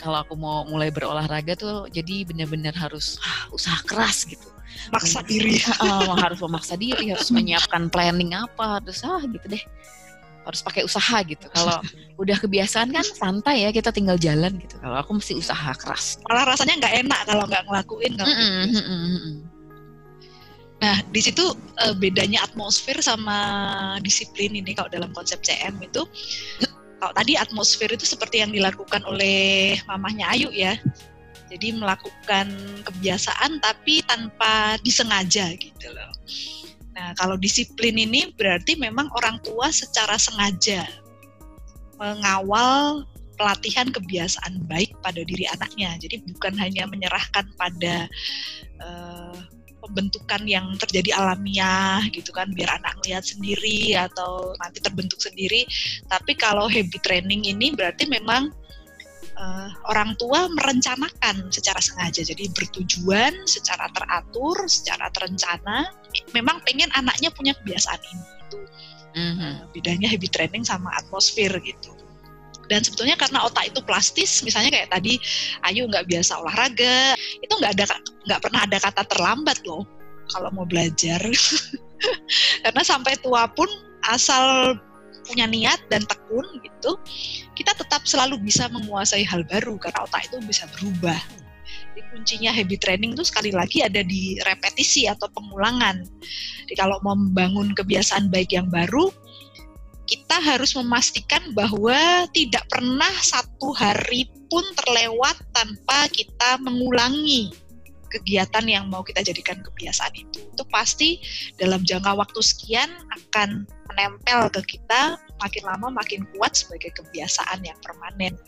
kalau aku mau mulai berolahraga tuh jadi benar-benar harus ah, usaha keras gitu maksa diri [LAUGHS] uh, harus memaksa diri harus menyiapkan planning apa terus ah gitu deh harus pakai usaha gitu. Kalau [LAUGHS] udah kebiasaan kan santai ya kita tinggal jalan gitu. Kalau aku mesti usaha keras. Malah rasanya nggak enak kalau nggak ngelakuin. Kalau mm -mm, mm -mm. Nah, di situ uh, bedanya atmosfer sama disiplin ini kalau dalam konsep CM itu kalau tadi atmosfer itu seperti yang dilakukan oleh mamahnya Ayu ya. Jadi melakukan kebiasaan tapi tanpa disengaja gitu loh. Nah, kalau disiplin ini berarti memang orang tua secara sengaja mengawal pelatihan kebiasaan baik pada diri anaknya. Jadi bukan hanya menyerahkan pada uh, pembentukan yang terjadi alamiah gitu kan biar anak lihat sendiri atau nanti terbentuk sendiri. Tapi kalau habit training ini berarti memang uh, orang tua merencanakan secara sengaja. Jadi bertujuan secara teratur secara terencana memang pengen anaknya punya kebiasaan ini. Itu mm-hmm. uh, bedanya habit training sama atmosfer gitu dan sebetulnya karena otak itu plastis misalnya kayak tadi Ayu nggak biasa olahraga itu nggak ada nggak pernah ada kata terlambat loh kalau mau belajar. [LAUGHS] Karena sampai tua pun asal punya niat dan tekun gitu kita tetap selalu bisa menguasai hal baru karena otak itu bisa berubah. Jadi kuncinya habit training itu sekali lagi ada di repetisi atau pengulangan. Jadi kalau mau membangun kebiasaan baik yang baru kita harus memastikan bahwa tidak pernah satu hari pun terlewat tanpa kita mengulangi kegiatan yang mau kita jadikan kebiasaan itu. Itu pasti dalam jangka waktu sekian akan menempel ke kita makin lama makin kuat sebagai kebiasaan yang permanen.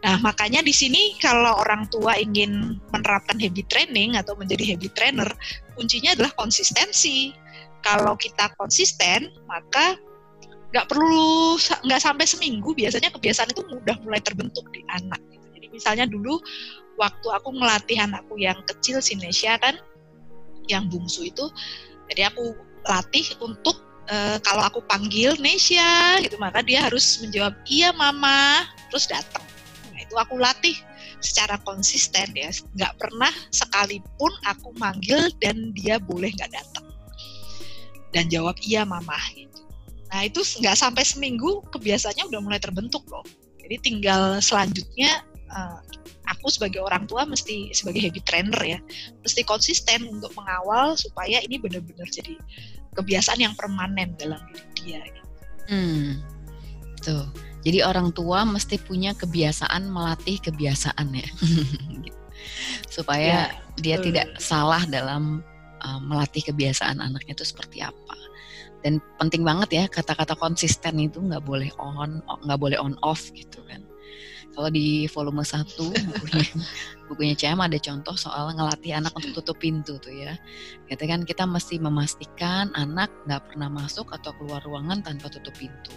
Nah, makanya di sini kalau orang tua ingin menerapkan habit training atau menjadi habit trainer, kuncinya adalah konsistensi. Kalau kita konsisten, maka nggak perlu nggak sampai seminggu biasanya kebiasaan itu mudah mulai terbentuk di anak gitu. jadi misalnya dulu waktu aku melatih anakku yang kecil si Nesya kan yang bungsu itu jadi aku latih untuk e, kalau aku panggil Nesya gitu maka dia harus menjawab iya mama terus datang. Nah itu aku latih secara konsisten ya. Nggak pernah sekalipun aku manggil dan dia boleh nggak datang. Dan jawab iya mama gitu Nah itu nggak sampai seminggu kebiasaannya udah mulai terbentuk loh. Jadi tinggal selanjutnya uh, aku sebagai orang tua mesti sebagai habit trainer ya, mesti konsisten untuk mengawal supaya ini benar-benar jadi kebiasaan yang permanen dalam diri dia. Gitu. Hmm, tuh. Jadi orang tua mesti punya kebiasaan melatih kebiasaan ya, [LAUGHS] supaya ya, dia tidak salah dalam uh, melatih kebiasaan anaknya itu seperti apa dan penting banget ya kata-kata konsisten itu nggak boleh on nggak boleh on off gitu kan. Kalau di volume 1 [LAUGHS] bukunya bukunya CM ada contoh soal ngelatih anak untuk tutup pintu tuh ya. Gitu kan kita mesti memastikan anak nggak pernah masuk atau keluar ruangan tanpa tutup pintu.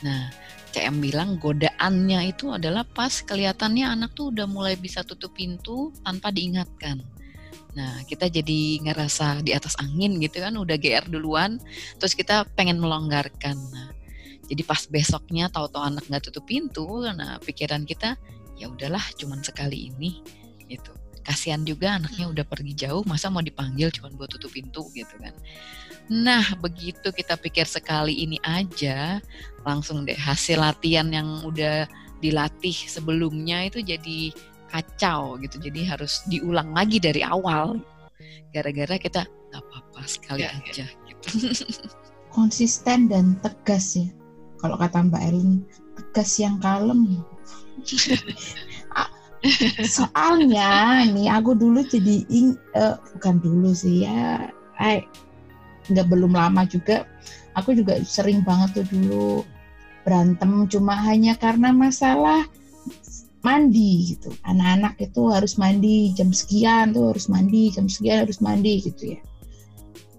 Nah, CM bilang godaannya itu adalah pas kelihatannya anak tuh udah mulai bisa tutup pintu tanpa diingatkan. Nah, kita jadi ngerasa di atas angin gitu kan, udah GR duluan, terus kita pengen melonggarkan. Nah, jadi pas besoknya tahu-tahu anak nggak tutup pintu, nah pikiran kita ya udahlah cuman sekali ini gitu. Kasihan juga anaknya udah pergi jauh, masa mau dipanggil cuman buat tutup pintu gitu kan. Nah, begitu kita pikir sekali ini aja, langsung deh hasil latihan yang udah dilatih sebelumnya itu jadi kacau gitu. Jadi harus diulang lagi dari awal. Gara-gara kita nggak apa-apa sekali ya, ya. aja ya. gitu. [LAUGHS] Konsisten dan tegas ya. Kalau kata Mbak Elin, tegas yang kalem. [LAUGHS] Soalnya nih aku dulu jadi ing, uh, bukan dulu sih ya, I, nggak belum lama juga aku juga sering banget tuh dulu berantem cuma hanya karena masalah mandi gitu. Anak-anak itu harus mandi jam sekian tuh harus mandi jam sekian harus mandi gitu ya.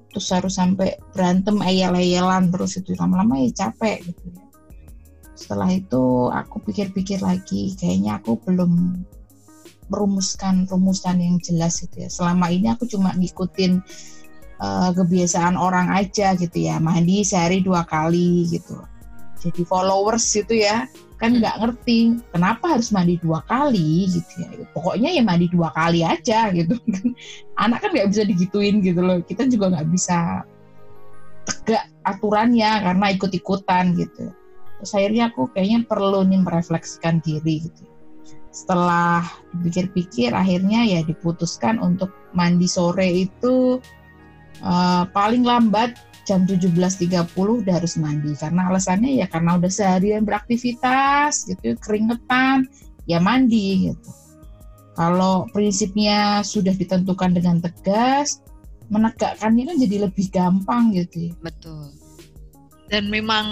Terus harus sampai berantem ayel-ayelan terus itu. Lama-lama ya capek gitu ya. Setelah itu aku pikir-pikir lagi kayaknya aku belum merumuskan rumusan yang jelas gitu ya. Selama ini aku cuma ngikutin uh, kebiasaan orang aja gitu ya. Mandi sehari dua kali gitu. Jadi followers gitu ya kan nggak ngerti kenapa harus mandi dua kali gitu ya? Pokoknya ya mandi dua kali aja gitu. [LAUGHS] Anak kan nggak bisa digituin gitu loh. Kita juga nggak bisa tegak aturannya karena ikut-ikutan gitu. Terus akhirnya aku kayaknya perlu nih merefleksikan diri gitu. Setelah dipikir-pikir akhirnya ya diputuskan untuk mandi sore itu uh, paling lambat jam 17.30 udah harus mandi karena alasannya ya karena udah seharian beraktivitas gitu keringetan ya mandi gitu. Kalau prinsipnya sudah ditentukan dengan tegas, menegakkannya kan jadi lebih gampang gitu. Ya. Betul. Dan memang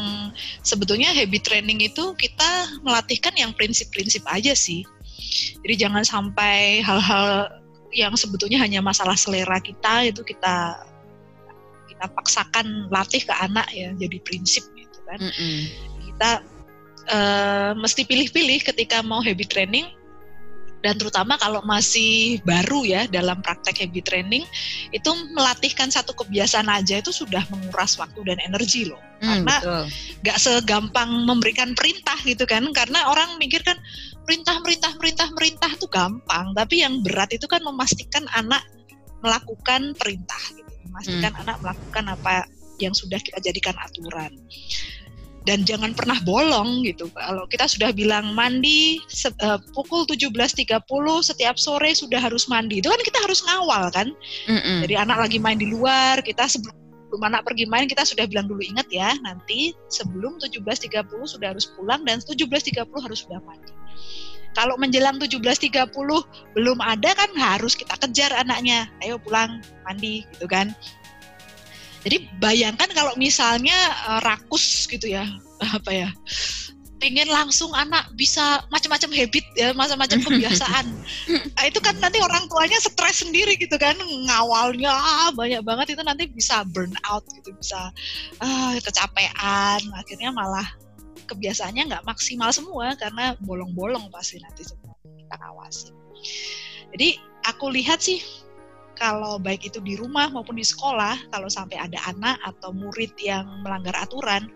sebetulnya habit training itu kita melatihkan yang prinsip-prinsip aja sih. Jadi jangan sampai hal-hal yang sebetulnya hanya masalah selera kita itu kita kita paksakan latih ke anak ya jadi prinsip gitu kan. Mm -hmm. kita uh, mesti pilih-pilih ketika mau habit training dan terutama kalau masih baru ya dalam praktek habit training itu melatihkan satu kebiasaan aja itu sudah menguras waktu dan energi loh. Mm, karena nggak segampang memberikan perintah gitu kan karena orang mikir kan perintah perintah perintah perintah itu gampang. Tapi yang berat itu kan memastikan anak melakukan perintah gitu memastikan hmm. anak melakukan apa yang sudah kita jadikan aturan dan jangan pernah bolong gitu. Kalau kita sudah bilang mandi uh, pukul 17.30 setiap sore sudah harus mandi. Itu kan kita harus ngawal kan. Mm-mm. Jadi anak lagi main di luar, kita sebelum anak pergi main kita sudah bilang dulu ingat ya, nanti sebelum 17.30 sudah harus pulang dan 17.30 harus sudah mandi. Kalau menjelang 17.30 belum ada kan harus kita kejar anaknya. Ayo pulang mandi gitu kan. Jadi bayangkan kalau misalnya uh, rakus gitu ya, [LAUGHS] apa ya, pengen langsung anak bisa macam-macam habit ya, macam-macam [LAUGHS] kebiasaan. nah, itu kan nanti orang tuanya stres sendiri gitu kan, ngawalnya ah, banyak banget itu nanti bisa burn out gitu, bisa uh, kecapean, akhirnya malah kebiasaannya nggak maksimal semua karena bolong-bolong pasti nanti semua kita ngawasin. Jadi aku lihat sih kalau baik itu di rumah maupun di sekolah, kalau sampai ada anak atau murid yang melanggar aturan,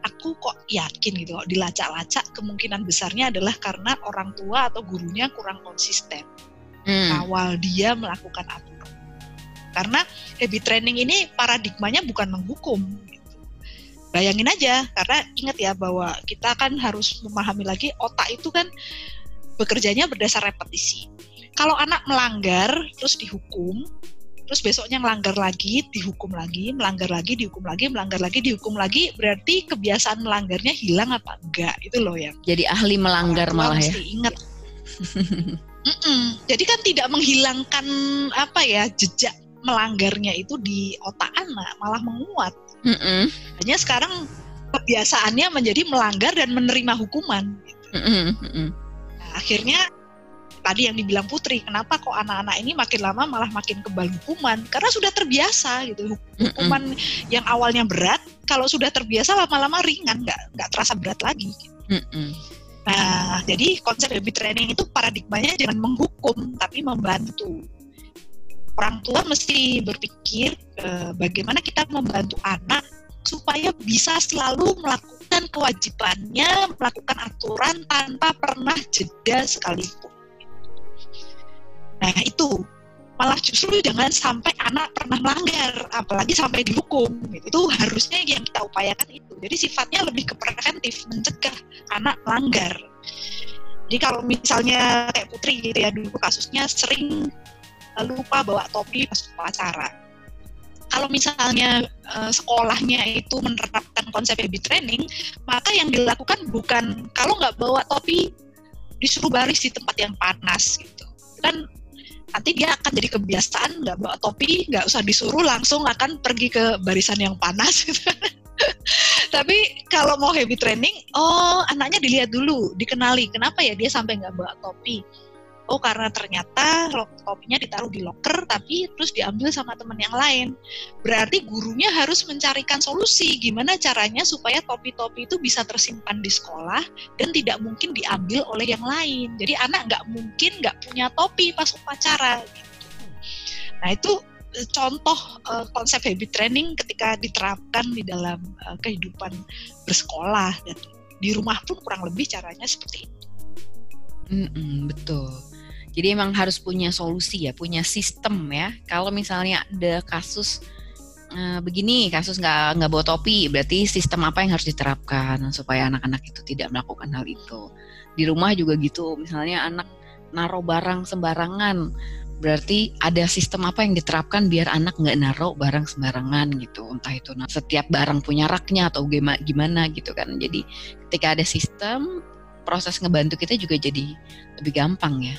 aku kok yakin gitu, kok dilacak-lacak kemungkinan besarnya adalah karena orang tua atau gurunya kurang konsisten hmm. awal dia melakukan aturan. Karena habit training ini paradigmanya bukan menghukum. Bayangin aja, karena ingat ya bahwa kita kan harus memahami lagi otak itu kan bekerjanya berdasar repetisi. Kalau anak melanggar terus dihukum terus besoknya melanggar lagi dihukum lagi melanggar lagi dihukum lagi melanggar lagi dihukum lagi berarti kebiasaan melanggarnya hilang apa enggak? Itu loh yang jadi ahli melanggar malah ya. ingat. Mm -mm. jadi kan tidak menghilangkan apa ya jejak melanggarnya itu di otak anak malah menguat mm -mm. hanya sekarang kebiasaannya menjadi melanggar dan menerima hukuman gitu. mm -mm. Nah, akhirnya tadi yang dibilang Putri, kenapa kok anak-anak ini makin lama malah makin kebal hukuman? Karena sudah terbiasa gitu. Hukuman mm -mm. yang awalnya berat, kalau sudah terbiasa lama-lama ringan, nggak nggak terasa berat lagi. Mm -mm. Nah, jadi konsep habit training itu paradigmanya jangan menghukum, tapi membantu. Orang tua mesti berpikir eh, bagaimana kita membantu anak supaya bisa selalu melakukan kewajibannya, melakukan aturan tanpa pernah jeda sekalipun. Nah itu malah justru jangan sampai anak pernah melanggar, apalagi sampai dihukum. Itu harusnya yang kita upayakan itu. Jadi sifatnya lebih ke preventif, mencegah anak melanggar. Jadi kalau misalnya kayak Putri gitu ya dulu kasusnya sering lupa bawa topi pas upacara. Kalau misalnya uh, sekolahnya itu menerapkan konsep habit training, maka yang dilakukan bukan kalau nggak bawa topi disuruh baris di tempat yang panas gitu. Kan nanti dia akan jadi kebiasaan nggak bawa topi nggak usah disuruh langsung akan pergi ke barisan yang panas gitu. [LAUGHS] tapi kalau mau heavy training oh anaknya dilihat dulu dikenali kenapa ya dia sampai nggak bawa topi oh karena ternyata topinya ditaruh di locker tapi terus diambil sama teman yang lain. Berarti gurunya harus mencarikan solusi gimana caranya supaya topi-topi itu bisa tersimpan di sekolah dan tidak mungkin diambil oleh yang lain. Jadi anak nggak mungkin nggak punya topi pas upacara. Gitu. Nah itu eh, contoh uh, konsep habit training ketika diterapkan di dalam uh, kehidupan bersekolah dan di rumah pun kurang lebih caranya seperti itu. Mm -mm, betul. Jadi emang harus punya solusi ya, punya sistem ya. Kalau misalnya ada kasus uh, begini, kasus nggak nggak bawa topi, berarti sistem apa yang harus diterapkan supaya anak-anak itu tidak melakukan hal itu. Di rumah juga gitu, misalnya anak naruh barang sembarangan, berarti ada sistem apa yang diterapkan biar anak nggak naruh barang sembarangan gitu entah itu nah, setiap barang punya raknya atau gimana gitu kan jadi ketika ada sistem proses ngebantu kita juga jadi lebih gampang ya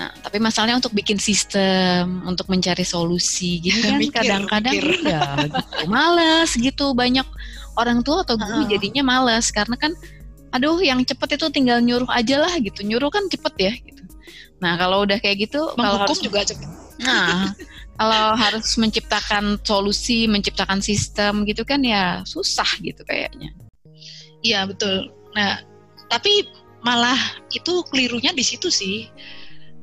Nah, tapi masalahnya untuk bikin sistem, untuk mencari solusi gitu kan kadang-kadang ya gitu. males gitu banyak orang tua atau guru jadinya males karena kan aduh yang cepet itu tinggal nyuruh aja lah gitu. Nyuruh kan cepet ya gitu. Nah, kalau udah kayak gitu kalau harus juga cepet. Nah, kalau harus menciptakan solusi, menciptakan sistem gitu kan ya susah gitu kayaknya. Iya, betul. Nah, tapi malah itu kelirunya di situ sih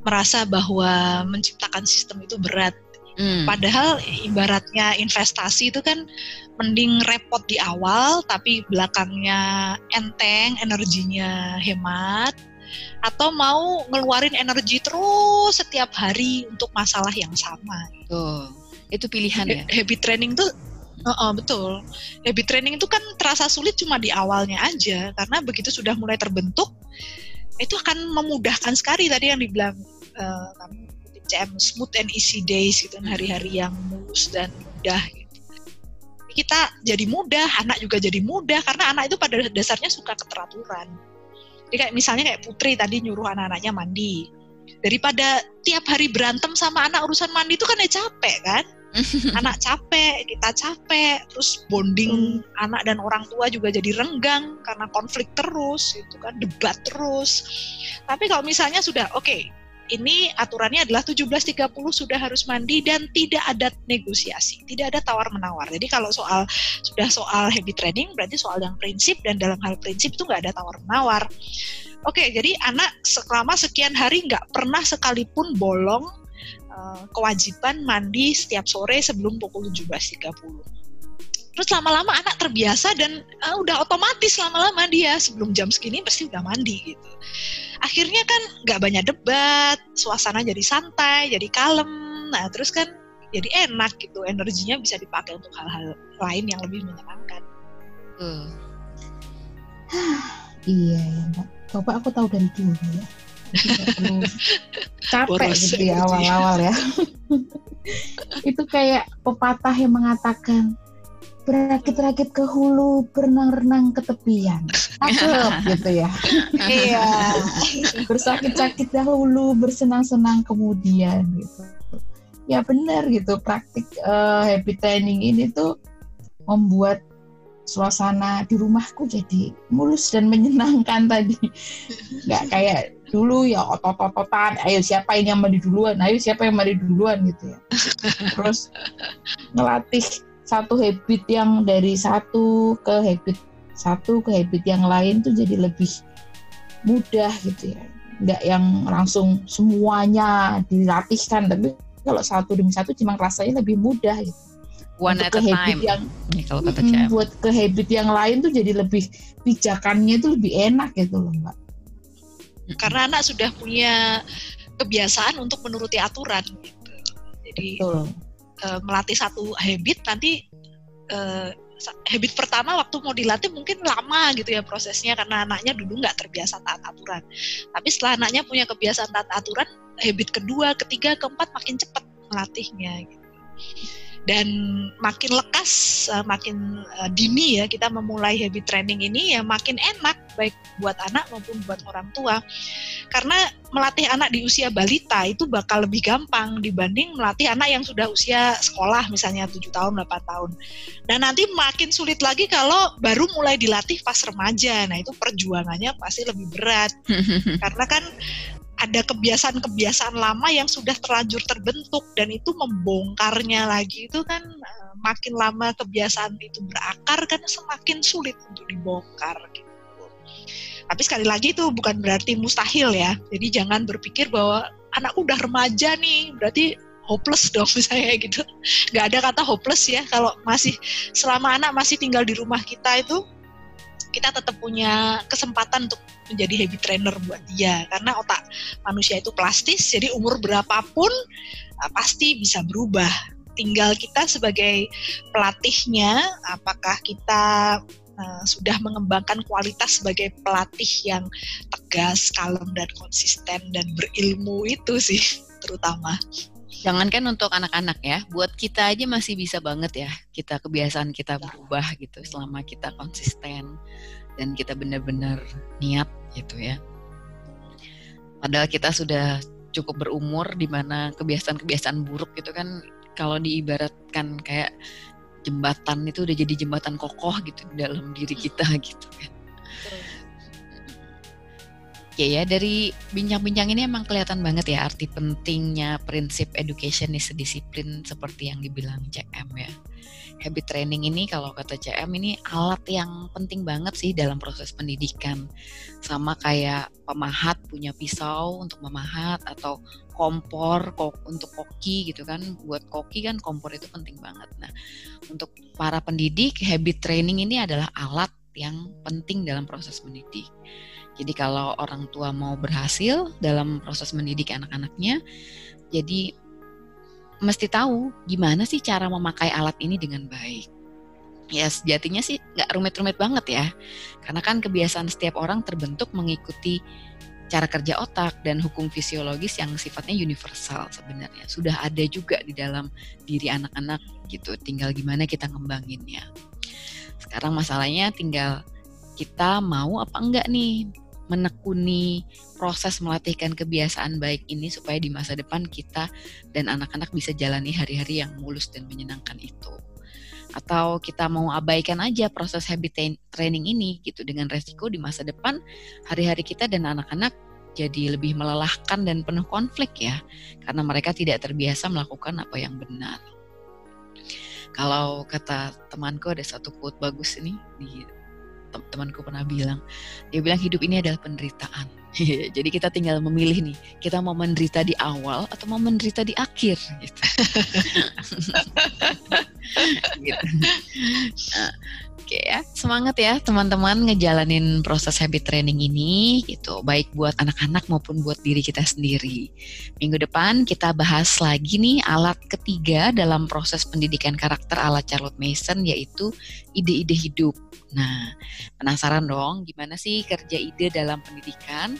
merasa bahwa menciptakan sistem itu berat. Hmm. Padahal ibaratnya investasi itu kan mending repot di awal tapi belakangnya enteng, energinya hemat atau mau ngeluarin energi terus setiap hari untuk masalah yang sama. Tuh, itu pilihan ya. Habit training tuh Uh, uh, betul. Habit training itu kan terasa sulit cuma di awalnya aja karena begitu sudah mulai terbentuk itu akan memudahkan sekali tadi yang dibilang uh, kami CM smooth and easy days gitu hmm. hari-hari yang mulus dan mudah gitu. kita jadi mudah anak juga jadi mudah karena anak itu pada dasarnya suka keteraturan jadi kayak misalnya kayak Putri tadi nyuruh anak-anaknya mandi daripada tiap hari berantem sama anak urusan mandi itu kan ya capek kan [LAUGHS] anak capek, kita capek, terus bonding hmm. anak dan orang tua juga jadi renggang karena konflik terus, itu kan debat terus. Tapi kalau misalnya sudah oke, okay, ini aturannya adalah 17.30 sudah harus mandi dan tidak ada negosiasi, tidak ada tawar menawar. Jadi kalau soal sudah soal habit training berarti soal yang prinsip dan dalam hal prinsip itu nggak ada tawar menawar. Oke, jadi anak selama sekian hari nggak pernah sekalipun bolong uh, kewajiban mandi setiap sore sebelum pukul 17.30 terus lama-lama anak terbiasa dan uh, udah otomatis lama-lama dia sebelum jam segini pasti udah mandi gitu akhirnya kan nggak banyak debat suasana jadi santai jadi kalem. Nah terus kan jadi enak gitu energinya bisa dipakai untuk hal-hal lain yang lebih menyenangkan. Uh. [SIGHS] iya ya mbak. Coba aku tahu dari dulu ya. [LAUGHS] Capek gitu ya [LAUGHS] awal-awal ya. [LAUGHS] Itu kayak pepatah yang mengatakan berakit-rakit ke hulu, berenang-renang ke tepian. Cakep [LAUGHS] gitu ya. Iya. Bersakit-sakit dahulu, bersenang-senang kemudian gitu. Ya benar gitu, praktik uh, happy training ini tuh membuat suasana di rumahku jadi mulus dan menyenangkan [LAUGHS] tadi. Nggak kayak dulu ya otot-ototan ayo siapa ini yang mandi duluan ayo siapa yang mandi duluan gitu ya terus ngelatih satu habit yang dari satu ke habit satu ke habit yang lain tuh jadi lebih mudah gitu ya nggak yang langsung semuanya dilatihkan tapi kalau satu demi satu cuma rasanya lebih mudah gitu one at a time yang Nih, kalau kata mm, buat ke habit yang lain tuh jadi lebih pijakannya itu lebih enak gitu loh mbak karena anak sudah punya kebiasaan untuk menuruti aturan gitu. Jadi Betul. Uh, melatih satu habit nanti uh, habit pertama waktu mau dilatih mungkin lama gitu ya prosesnya karena anaknya dulu nggak terbiasa taat aturan. Tapi setelah anaknya punya kebiasaan taat aturan, habit kedua, ketiga, keempat makin cepat melatihnya. Gitu. Dan makin lekas, uh, makin uh, dini ya kita memulai habit training ini ya makin enak baik buat anak maupun buat orang tua. Karena melatih anak di usia balita itu bakal lebih gampang dibanding melatih anak yang sudah usia sekolah misalnya 7 tahun, 8 tahun. Dan nanti makin sulit lagi kalau baru mulai dilatih pas remaja. Nah, itu perjuangannya pasti lebih berat. [LAUGHS] Karena kan ada kebiasaan-kebiasaan lama yang sudah terlanjur terbentuk dan itu membongkarnya lagi itu kan uh, makin lama kebiasaan itu berakar kan semakin sulit untuk dibongkar gitu. Tapi sekali lagi itu bukan berarti mustahil ya. Jadi jangan berpikir bahwa anakku udah remaja nih, berarti hopeless dong [LAUGHS] misalnya gitu. Gak ada kata hopeless ya kalau masih selama anak masih tinggal di rumah kita itu kita tetap punya kesempatan untuk menjadi habit trainer buat dia. Karena otak manusia itu plastis jadi umur berapapun uh, pasti bisa berubah. Tinggal kita sebagai pelatihnya apakah kita uh, sudah mengembangkan kualitas sebagai pelatih yang tegas, kalem dan konsisten dan berilmu itu sih [LAUGHS] terutama. Jangankan untuk anak-anak ya, buat kita aja masih bisa banget ya kita kebiasaan kita berubah gitu selama kita konsisten dan kita benar-benar niat gitu ya. Padahal kita sudah cukup berumur di mana kebiasaan-kebiasaan buruk itu kan kalau diibaratkan kayak jembatan itu udah jadi jembatan kokoh gitu di dalam diri kita gitu kan. Oke ya, dari bincang-bincang ini emang kelihatan banget ya arti pentingnya prinsip education is disiplin seperti yang dibilang CM ya. Habit training ini kalau kata CM ini alat yang penting banget sih dalam proses pendidikan. Sama kayak pemahat punya pisau untuk memahat atau kompor kok untuk koki gitu kan. Buat koki kan kompor itu penting banget. Nah, untuk para pendidik habit training ini adalah alat yang penting dalam proses mendidik. Jadi kalau orang tua mau berhasil dalam proses mendidik anak-anaknya, jadi mesti tahu gimana sih cara memakai alat ini dengan baik. Ya sejatinya sih nggak rumit-rumit banget ya, karena kan kebiasaan setiap orang terbentuk mengikuti cara kerja otak dan hukum fisiologis yang sifatnya universal sebenarnya sudah ada juga di dalam diri anak-anak gitu. Tinggal gimana kita ngembanginnya. Sekarang masalahnya tinggal kita mau apa enggak nih menekuni proses melatihkan kebiasaan baik ini supaya di masa depan kita dan anak-anak bisa jalani hari-hari yang mulus dan menyenangkan itu. Atau kita mau abaikan aja proses habit training ini gitu dengan resiko di masa depan hari-hari kita dan anak-anak jadi lebih melelahkan dan penuh konflik ya karena mereka tidak terbiasa melakukan apa yang benar. Kalau kata temanku ada satu quote bagus ini di temanku pernah bilang dia bilang hidup ini adalah penderitaan jadi kita tinggal memilih nih kita mau menderita di awal atau mau menderita di akhir gitu, [LAUGHS] gitu. [LAUGHS] Nah, Oke ya, semangat ya teman-teman ngejalanin proses habit training ini gitu, baik buat anak-anak maupun buat diri kita sendiri. Minggu depan kita bahas lagi nih alat ketiga dalam proses pendidikan karakter ala Charlotte Mason yaitu ide-ide hidup. Nah, penasaran dong gimana sih kerja ide dalam pendidikan?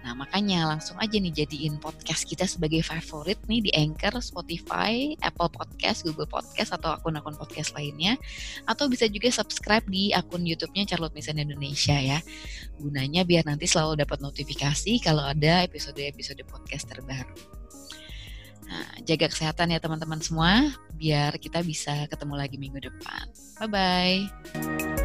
Nah, makanya langsung aja nih jadiin podcast kita sebagai favorit nih di Anchor, Spotify, Apple Podcast, Google Podcast, atau akun-akun podcast lainnya. Atau bisa juga subscribe di akun YouTube-nya Charlotte Mason Indonesia ya. Gunanya biar nanti selalu dapat notifikasi kalau ada episode-episode podcast terbaru. Nah, jaga kesehatan ya teman-teman semua, biar kita bisa ketemu lagi minggu depan. Bye-bye.